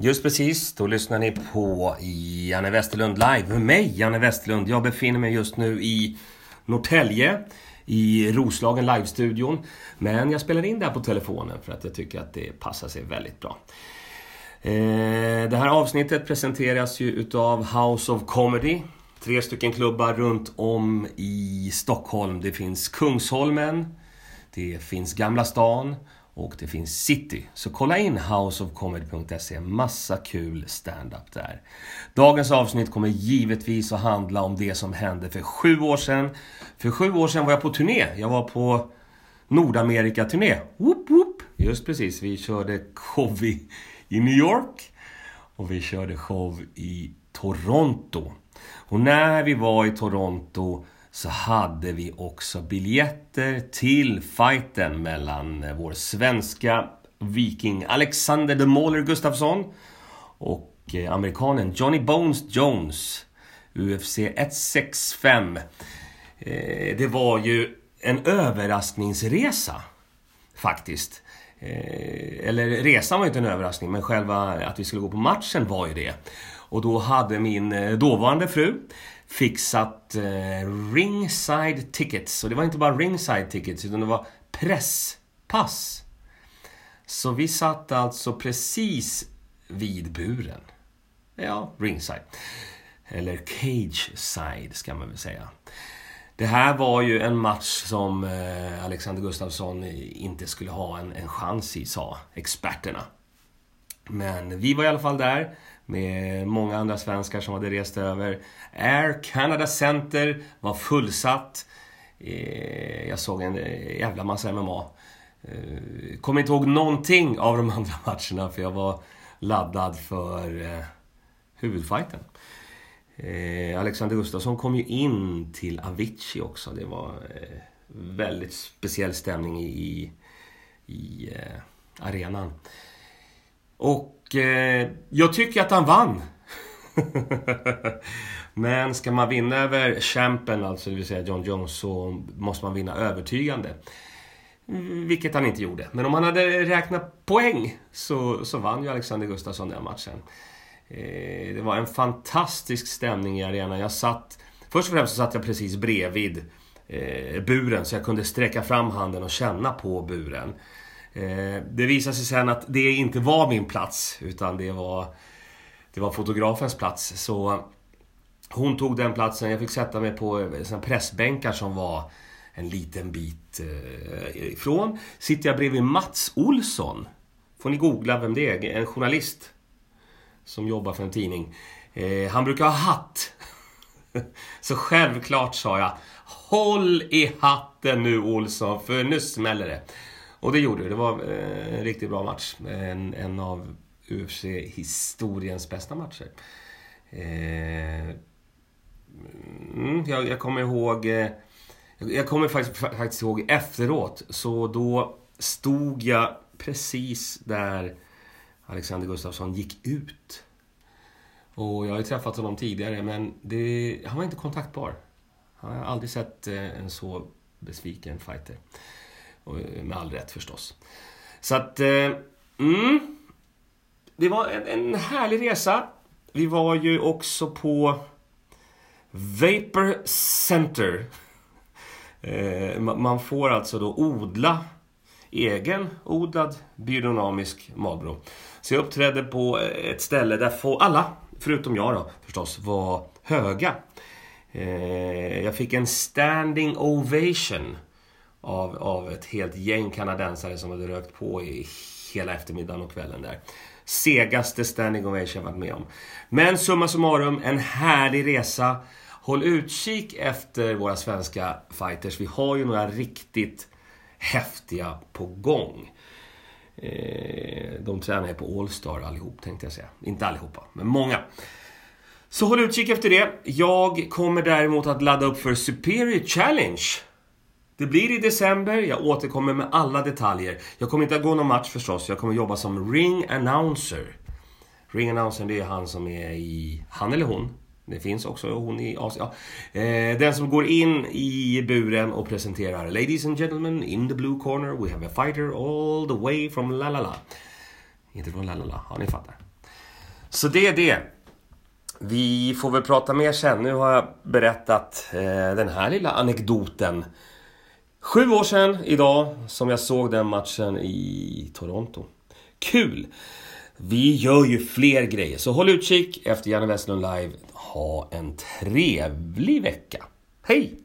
Just precis, då lyssnar ni på Janne Westerlund live med mig, Janne Westerlund. Jag befinner mig just nu i Norrtälje i Roslagen live-studion. Men jag spelar in det här på telefonen för att jag tycker att det passar sig väldigt bra. Eh, det här avsnittet presenteras ju utav House of Comedy. Tre stycken klubbar runt om i Stockholm. Det finns Kungsholmen, det finns Gamla stan och det finns City. Så kolla in houseofcomedy.se. Massa kul stand-up där. Dagens avsnitt kommer givetvis att handla om det som hände för sju år sedan. För sju år sedan var jag på turné. Jag var på Nordamerika-turné. Whoop, whoop. Just precis, vi körde show i, i New York. Och vi körde show i Toronto. Och när vi var i Toronto så hade vi också biljetter till fighten mellan vår svenska viking Alexander the Mauler Gustafsson och eh, amerikanen Johnny Bones Jones. UFC 165. Eh, det var ju en överraskningsresa faktiskt. Eh, eller resan var ju inte en överraskning, men själva att vi skulle gå på matchen var ju det. Och då hade min dåvarande fru fixat eh, ringside tickets. Och det var inte bara ringside tickets, utan det var presspass. Så vi satt alltså precis vid buren. Ja, ringside. Eller cage side ska man väl säga. Det här var ju en match som eh, Alexander Gustafsson inte skulle ha en, en chans i, sa experterna. Men vi var i alla fall där med många andra svenskar som hade rest över. Air Canada Center var fullsatt. Eh, jag såg en jävla massa MMA. Eh, kommer inte ihåg någonting av de andra matcherna för jag var laddad för eh, huvudfighten. Alexander Gustafsson kom ju in till Avicii också. Det var väldigt speciell stämning i, i arenan. Och eh, jag tycker att han vann. Men ska man vinna över champen, alltså det vill säga John Jones, så måste man vinna övertygande. Vilket han inte gjorde. Men om han hade räknat poäng så, så vann ju Alexander Gustafsson den matchen. Eh, det var en fantastisk stämning i arenan. Jag satt... Först och främst så satt jag precis bredvid eh, buren så jag kunde sträcka fram handen och känna på buren. Eh, det visade sig sen att det inte var min plats, utan det var, det var fotografens plats. Så hon tog den platsen. Jag fick sätta mig på eh, pressbänkar som var en liten bit eh, ifrån. Sitter jag bredvid Mats Olsson. Får ni googla vem det är. En journalist som jobbar för en tidning. Han brukar ha hatt. Så självklart sa jag Håll i hatten nu Olsson, för nu smäller det. Och det gjorde det. Det var eh, en riktigt bra match. En, en av UFC-historiens bästa matcher. Eh, mm, jag, jag, kommer ihåg... Eh, jag kommer faktiskt, faktiskt ihåg efteråt. Så då stod jag precis där Alexander Gustafsson gick ut. Och jag har ju träffat honom tidigare, men det, han var inte kontaktbar. Jag har aldrig sett eh, en så besviken fighter. Eh, med all rätt förstås. Så att... Eh, mm, det var en, en härlig resa. Vi var ju också på Vapor Center. Eh, man får alltså då odla egen odlad biodynamisk Marlboro. Så jag uppträdde på ett ställe där få, alla, förutom jag då förstås, var höga. Eh, jag fick en standing ovation av, av ett helt gäng kanadensare som hade rökt på i hela eftermiddagen och kvällen där. Segaste standing ovation jag varit med om. Men summa summarum, en härlig resa. Håll utkik efter våra svenska fighters. Vi har ju några riktigt häftiga på gång. Eh, de tränar ju på Allstar allihop tänkte jag säga. Inte allihopa, men många. Så håll utkik efter det. Jag kommer däremot att ladda upp för Superior Challenge det blir i december, jag återkommer med alla detaljer. Jag kommer inte att gå någon match förstås, jag kommer jobba som ring announcer. Ring announcer, det är han som är i... Han eller hon. Det finns också hon i Asien. Ja. Eh, den som går in i buren och presenterar Ladies and gentlemen, in the blue corner we have a fighter all the way from la la la. Inte från la la la, ja ni fattar. Så det är det. Vi får väl prata mer sen. Nu har jag berättat eh, den här lilla anekdoten. Sju år sedan idag som jag såg den matchen i Toronto. Kul! Vi gör ju fler grejer, så håll utkik efter Janne Westlund live. Ha en trevlig vecka. Hej!